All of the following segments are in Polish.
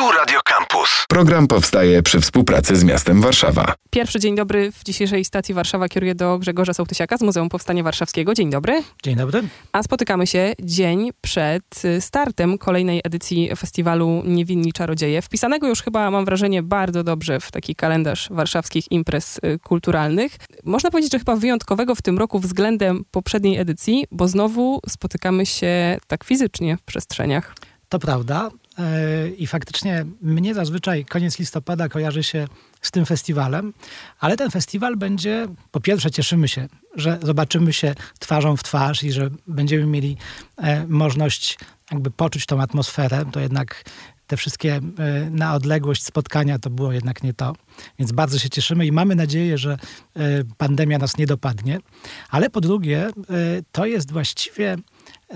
Tu Radio Campus. Program powstaje przy współpracy z miastem Warszawa. Pierwszy dzień dobry w dzisiejszej stacji Warszawa kieruje do Grzegorza Sołtysiaka z Muzeum Powstania Warszawskiego. Dzień dobry. Dzień dobry. A spotykamy się dzień przed startem kolejnej edycji festiwalu Niewinni Czarodzieje. Wpisanego już chyba, mam wrażenie, bardzo dobrze w taki kalendarz warszawskich imprez y, kulturalnych. Można powiedzieć, że chyba wyjątkowego w tym roku względem poprzedniej edycji, bo znowu spotykamy się tak fizycznie w przestrzeniach. To prawda. E, I faktycznie mnie zazwyczaj koniec listopada kojarzy się z tym festiwalem, ale ten festiwal będzie, po pierwsze cieszymy się, że zobaczymy się twarzą w twarz i że będziemy mieli e, możliwość jakby poczuć tą atmosferę, to jednak te wszystkie e, na odległość spotkania to było jednak nie to. Więc bardzo się cieszymy i mamy nadzieję, że pandemia nas nie dopadnie. Ale po drugie, to jest właściwie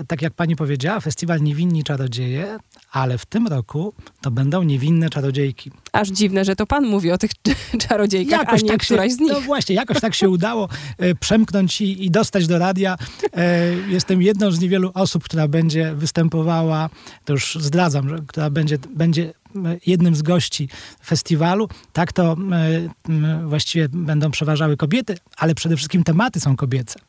tak jak pani powiedziała, festiwal Niewinni Czarodzieje, ale w tym roku to będą niewinne czarodziejki. Aż dziwne, że to pan mówi o tych czarodziejkach, jakoś a nie tak któraś się, z nich. No właśnie, jakoś tak się udało e, przemknąć i, i, dostać do radia. E, jestem jedną z niewielu osób, która będzie występowała, to już zdradzam, że, która będzie, będzie jednym z gości festiwalu. Tak to właściwie będą przeważały kobiety, ale przede wszystkim tematy są kobiece.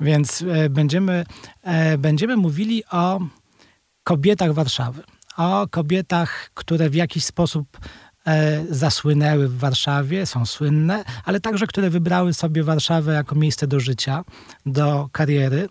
Więc e, będziemy, e, będziemy mówili o kobietach Warszawy. O kobietach, które w jakiś sposób e, zasłynęły w Warszawie, są słynne, ale także które wybrały sobie Warszawę jako miejsce do życia, do kariery.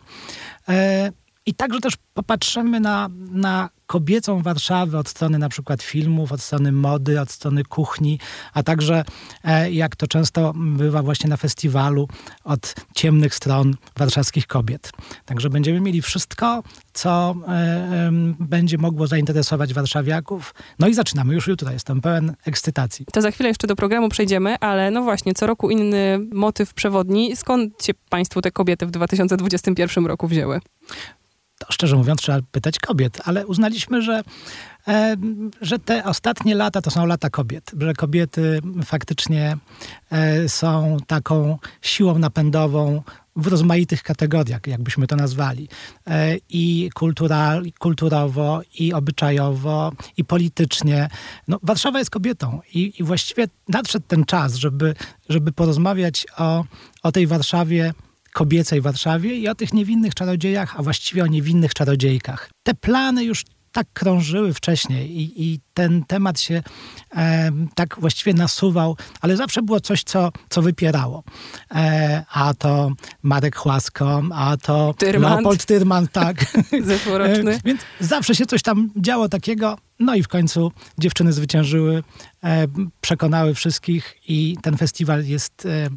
I także też popatrzymy na, na kobiecą Warszawę od strony na przykład filmów, od strony mody, od strony kuchni, a także e, jak to często bywa właśnie na festiwalu, od ciemnych stron warszawskich kobiet. Także będziemy mieli wszystko, co e, będzie mogło zainteresować warszawiaków. No i zaczynamy już jutro, jestem pełen ekscytacji. To za chwilę jeszcze do programu przejdziemy, ale no właśnie, co roku inny motyw przewodni. Skąd się Państwu te kobiety w 2021 roku wzięły? Szczerze mówiąc trzeba pytać kobiet, ale uznaliśmy, że, e, że te ostatnie lata to są lata kobiet, że kobiety faktycznie e, są taką siłą napędową w rozmaitych kategoriach, jakbyśmy to nazwali. E, I kultura, kulturowo, i obyczajowo, i politycznie. No, Warszawa jest kobietą i, i właściwie nadszedł ten czas, żeby, żeby porozmawiać o, o tej Warszawie kobiecej Warszawie i o tych niewinnych czarodziejach, a właściwie o niewinnych czarodziejkach. Te plany już tak krążyły wcześniej i, i ten temat się e, tak właściwie nasuwał, ale zawsze było coś, co, co wypierało. E, a to Marek Chłasko, a to Tyrmand. Leopold Tyrman, tak. Zeszłoroczny. E, więc zawsze się coś tam działo takiego, no i w końcu dziewczyny zwyciężyły, e, przekonały wszystkich i ten festiwal jest e,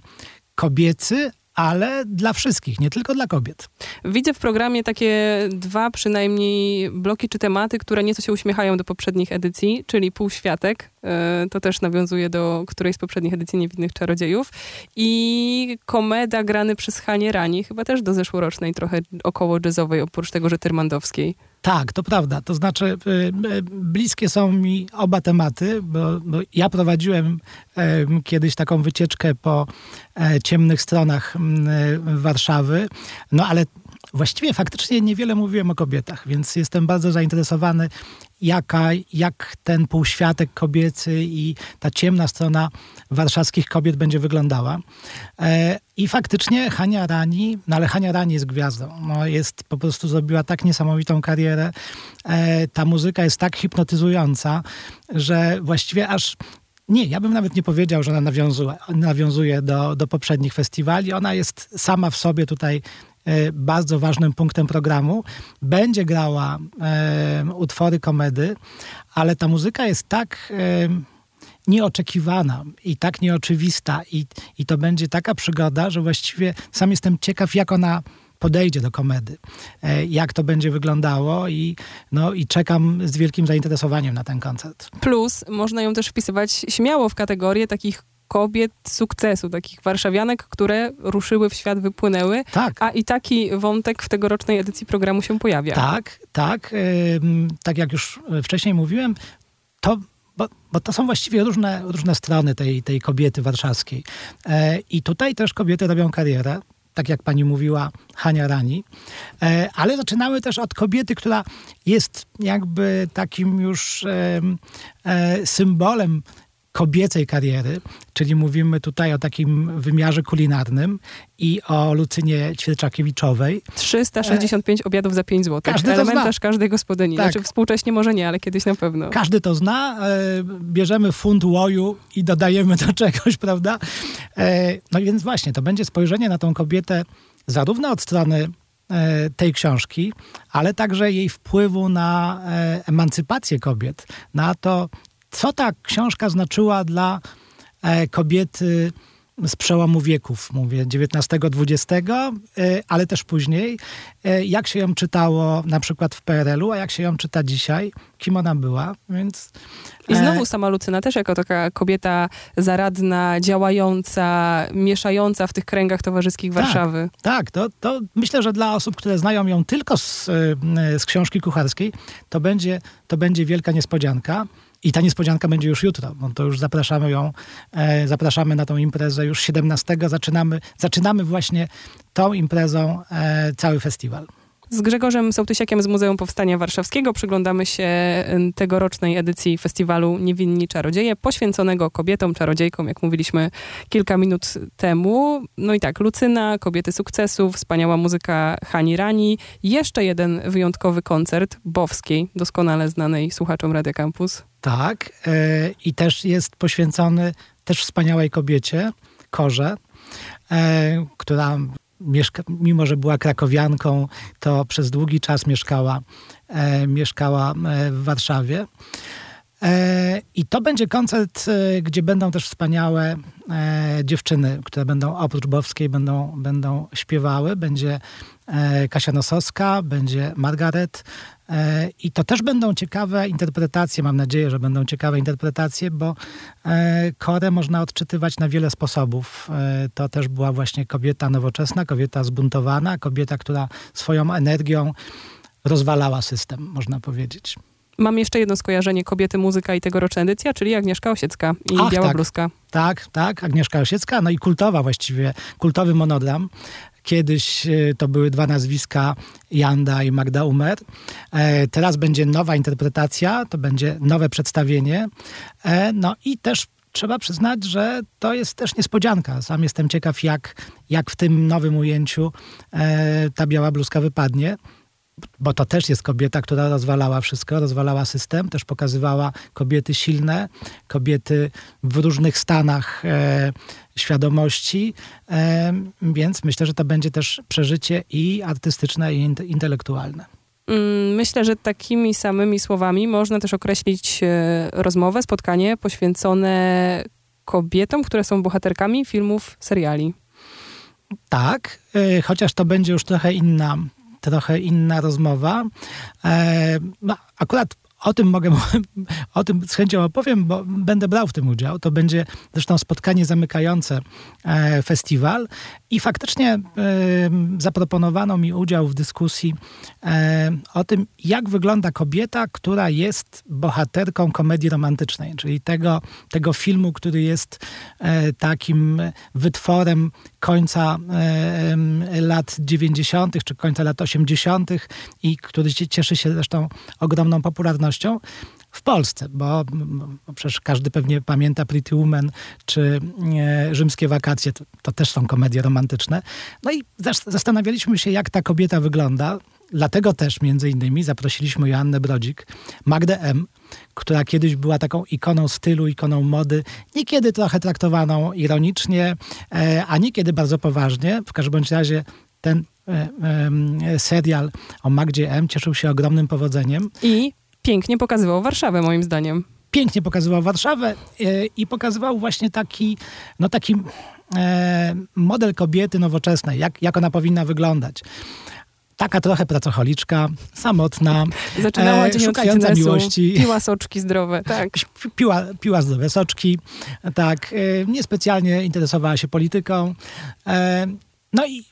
kobiecy, ale dla wszystkich, nie tylko dla kobiet. Widzę w programie takie dwa przynajmniej bloki czy tematy, które nieco się uśmiechają do poprzednich edycji, czyli Półświatek, e, to też nawiązuje do którejś z poprzednich edycji Niewinnych Czarodziejów i Komeda grany przez Hanie Rani, chyba też do zeszłorocznej trochę około jazzowej, oprócz tego, że tyrmandowskiej. Tak, to prawda. To znaczy, y, y, bliskie są mi oba tematy, bo, bo ja prowadziłem kiedyś taką wycieczkę po e, ciemnych stronach Warszawy, no ale właściwie faktycznie niewiele mówiłem o kobietach, więc jestem bardzo zainteresowany, jaka, jak ten półświatek kobiecy i ta ciemna strona warszawskich kobiet będzie wyglądała. E, I faktycznie Hania Rani, no ale Hania Rani jest gwiazdą. No jest, po prostu zrobiła tak niesamowitą karierę. E, ta muzyka jest tak hipnotyzująca, że właściwie aż nie, ja bym nawet nie powiedział, że ona nawiązuje, nawiązuje do, do poprzednich festiwali. Ona jest sama w sobie tutaj bardzo ważnym punktem programu. Będzie grała e, utwory komedy, ale ta muzyka jest tak e, nieoczekiwana i tak nieoczywista i, i to będzie taka przygoda, że właściwie sam jestem ciekaw, jak ona podejdzie do komedy, e, jak to będzie wyglądało i, no, i czekam z wielkim zainteresowaniem na ten koncert. Plus można ją też wpisywać śmiało w kategorię takich kobiet sukcesu, takich warszawianek, które ruszyły w świat, wypłynęły. Tak. A i taki wątek w tegorocznej edycji programu się pojawia. Tak, tak. tak jak już wcześniej mówiłem, to bo, bo, to są właściwie różne, różne strony tej, tej kobiety warszawskiej. E, I tutaj też kobiety robią karierę. tak jak pani mówiła, Hania Rani. E, ale zaczynamy też od kobiety, która jest jakby takim już e, e, symbolem kobiecej kariery, czyli mówimy tutaj o takim wymiarze kulinarnym i o Lucynie Ćwierczakiewiczowej. 365 e... obiadów za 5 zł. Każdy Elementarz każdej gospodyni. Tak. Znaczy współcześnie może nie, ale kiedyś na pewno. Każdy to zna. E, bierzemy funt łoju i dodajemy do czegoś, prawda? E, no więc właśnie, to będzie spojrzenie na tą kobietę zarówno od strony e, tej książki, ale także jej wpływu na emancypację kobiet, na to, co ta książka znaczyła dla e, kobiety z przełomu wieków, mówię XIX-XX, e, ale też później, e, jak się ją czytało na przykład w PRL-u, a jak się ją czyta dzisiaj, kim ona była, więc... I znowu sama Lucyna też jako taka kobieta zaradna, działająca, mieszająca w tych kręgach towarzyskich tak, Warszawy. Tak, to, to myślę, że dla osób, które znają ją tylko z, z książki kucharskiej, to będzie, to będzie wielka niespodzianka. I ta niespodzianka będzie już jutro, bo to już zapraszamy ją, e, zapraszamy na tą imprezę już 17. Zaczynamy, zaczynamy właśnie tą imprezą e, cały festiwal. Z Grzegorzem Sołtysiakiem z Muzeum Powstania Warszawskiego przyglądamy się tegorocznej edycji festiwalu Niewinni Czarodzieje, poświęconego kobietom, czarodziejkom, jak mówiliśmy kilka minut temu. No i tak, Lucyna, Kobiety Sukcesu, wspaniała muzyka Hani Rani, jeszcze jeden wyjątkowy koncert Bowskiej, doskonale znanej słuchaczom Radio Campus. Tak, yy, i też jest poświęcony też wspaniałej kobiecie, Korze, yy, która mieszka, mimo że była krakowianką, to przez długi czas mieszkała, e, mieszkała e, w Warszawie. E, I to będzie koncert, e, gdzie będą też wspaniałe dziewczyny, które będą oprócz Bowskiej będą, będą śpiewały. Będzie Kasia Nosowska, będzie Margaret, i to też będą ciekawe interpretacje, mam nadzieję, że będą ciekawe interpretacje, bo Korę można odczytywać na wiele sposobów. To też była właśnie kobieta nowoczesna, kobieta zbuntowana, kobieta, która swoją energią rozwalała system, można powiedzieć. Mam jeszcze jedno skojarzenie kobiety, muzyka i tegoroczna edycja, czyli Agnieszka Osiecka i Ach, Biała tak, Bluzka. Tak, tak, Agnieszka Osiecka, no i kultowa właściwie, kultowy monodram. Kiedyś e, to były dwa nazwiska, Janda i Magda Umer. E, teraz będzie nowa interpretacja, to będzie nowe przedstawienie. E, no i też trzeba przyznać, że to jest też niespodzianka. Sam jestem ciekaw, jak, jak w tym nowym ujęciu ta biała bluzka wypadnie bo to też jest kobieta, która rozwalała wszystko, rozwalała system, też pokazywała kobiety silne, kobiety w różnych stanach e, świadomości, więc myślę, że to będzie też przeżycie i artystyczne, i intelektualne. Mm, myślę, że takimi samymi słowami można też określić e, rozmowę, spotkanie poświęcone kobietom, które są bohaterkami filmów, seriali. Tak, e, chociaż to będzie już trochę inna trochę inna rozmowa. E, no, akurat o tym mogę, o tym z chęcią opowiem, bo będę brał w tym udział. To będzie zresztą spotkanie zamykające e, festiwal i faktycznie e, zaproponowano mi udział w dyskusji e, o tym, jak wygląda kobieta, która jest bohaterką komedii romantycznej, czyli tego, tego filmu, który jest takim wytworem końca lat 90. czy końca lat 80. i który cieszy się zresztą ogromną popularnością w Polsce, bo, bo, przecież każdy pewnie pamięta Pretty Woman czy e, Rzymskie wakacje, to, to, też są komedie romantyczne. No i zastanawialiśmy się, jak ta kobieta wygląda. Dlatego też między innymi zaprosiliśmy Joannę Brodzik, Magdę M., która kiedyś była taką ikoną stylu, ikoną mody, niekiedy trochę traktowaną ironicznie, e, a niekiedy bardzo poważnie. W każdym bądź razie ten e, e, serial o Magdzie M cieszył się ogromnym powodzeniem. I pięknie pokazywał Warszawę, moim zdaniem. Pięknie pokazywał Warszawę i pokazywał właśnie taki, no taki model kobiety nowoczesnej, jak, jak ona powinna wyglądać taka trochę pracocholiczka, samotna, Zaczynała e, szukająca miłości. Piła soczki zdrowe, tak. Piła, piła zdrowe soczki, tak. E, niespecjalnie interesowała się polityką. E, no i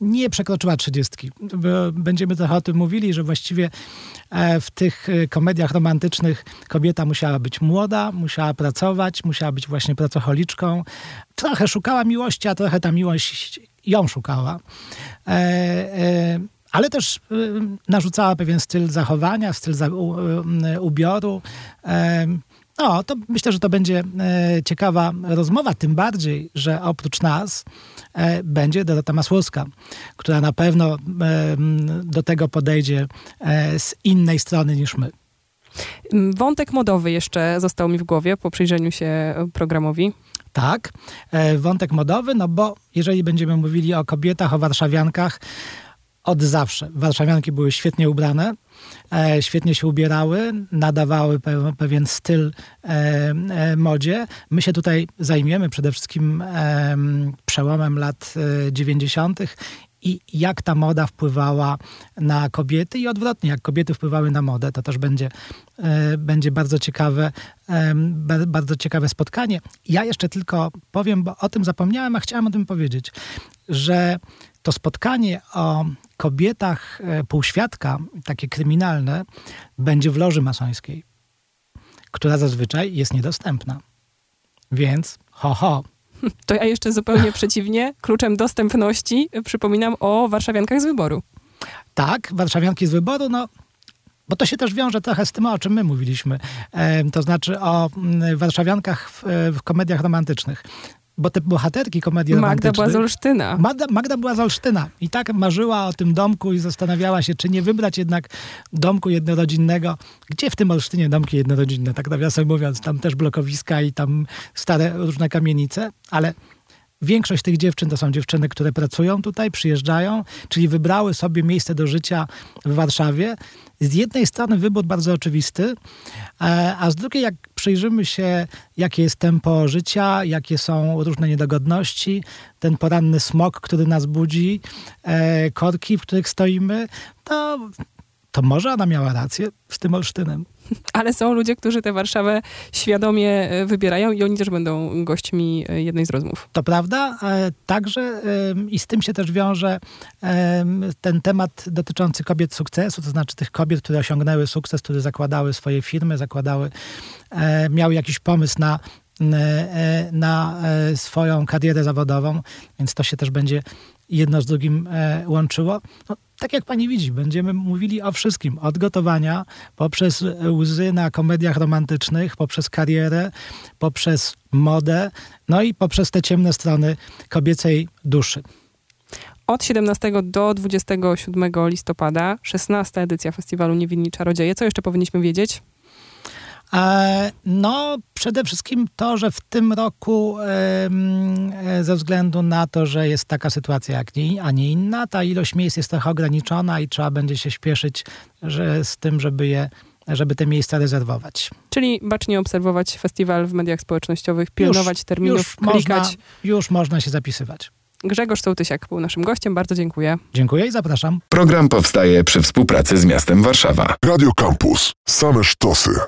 nie przekroczyła trzydziestki. Będziemy trochę o tym mówili, że właściwie e, w tych e, komediach romantycznych kobieta musiała być młoda, musiała pracować, musiała być właśnie pracocholiczką. Trochę szukała miłości, a trochę ta miłość ją szukała. Ale też y, narzucała pewien styl zachowania, styl za, u, y, ubioru. No, to myślę, że to będzie e, ciekawa rozmowa, tym bardziej, że oprócz nas e, będzie Dorota Masłowska, która na pewno do tego podejdzie e, z innej strony niż my. Wątek modowy jeszcze został mi w głowie po przyjrzeniu się programowi. Tak, wątek modowy, no bo jeżeli będziemy mówili o kobietach, o warszawiankach, zawsze. Warszawianki były świetnie ubrane, e, świetnie się ubierały, nadawały pe pewien styl e, e, modzie. My się tutaj zajmiemy przede wszystkim e, przełomem lat 90. i jak ta moda wpływała na kobiety i odwrotnie, jak kobiety wpływały na modę. To też będzie, e, będzie bardzo ciekawe, e, bardzo ciekawe spotkanie. Ja jeszcze tylko powiem, bo o tym zapomniałem, a chciałem o tym powiedzieć, że to spotkanie o kobietach e, półświadka, takie kryminalne, będzie w loży masońskiej, która zazwyczaj jest niedostępna. Więc ho, ho. To ja jeszcze zupełnie przeciwnie. Kluczem dostępności przypominam o warszawiankach z wyboru. Tak, warszawianki z wyboru, no bo to się też wiąże trochę z tym, o czym my mówiliśmy. E, to znaczy o m, warszawiankach w, w komediach romantycznych bo te bohaterki komedii Magda była z Olsztyna. Magda, Magda była z Olsztyna i tak marzyła o tym domku i zastanawiała się, czy nie wybrać jednak domku jednorodzinnego. Gdzie w tym Olsztynie domki jednorodzinne? Tak nawiasem mówiąc, tam też blokowiska i tam stare różne kamienice, ale Większość tych dziewczyn to są dziewczyny, które pracują tutaj, przyjeżdżają, czyli wybrały sobie miejsce do życia w Warszawie. Z jednej strony wybór bardzo oczywisty, e, a z drugiej, jak przyjrzymy się, jakie jest tempo życia, jakie są różne niedogodności, ten poranny smog, który nas budzi, e, korki, w których stoimy, to, to może ona miała rację z tym Olsztynem. Ale są ludzie, którzy tę Warszawę świadomie e, wybierają i oni też będą gośćmi e, jednej z rozmów. To prawda. E, także i z tym się też wiąże ten temat dotyczący kobiet sukcesu, to znaczy tych kobiet, które osiągnęły sukces, które zakładały swoje firmy, zakładały, miały jakiś pomysł na na swoją karierę zawodową, więc to się też będzie jedno z drugim łączyło. No, tak jak pani widzi, będziemy mówili o wszystkim. Od gotowania, poprzez łzy na komediach romantycznych, poprzez karierę, poprzez modę, no i poprzez te ciemne strony kobiecej duszy. Od 17 do 27 listopada, 16 edycja festiwalu Niewinni Czarodzieje. Co jeszcze powinniśmy wiedzieć? E, no, przede wszystkim to, że w tym roku e, ze względu na to, że jest taka sytuacja jak nie, a nie inna, ta ilość miejsc jest trochę ograniczona i trzeba będzie się śpieszyć że, z tym, żeby je żeby te miejsca rezerwować. Czyli bacznie obserwować festiwal w mediach społecznościowych, pilnować już, terminów, już klikać. Można, już można się zapisywać. Grzegorz Sołtysiak był naszym gościem. Bardzo dziękuję. Dziękuję i zapraszam. Program powstaje przy współpracy z miastem Warszawa. Radio Campus. Same sztosy.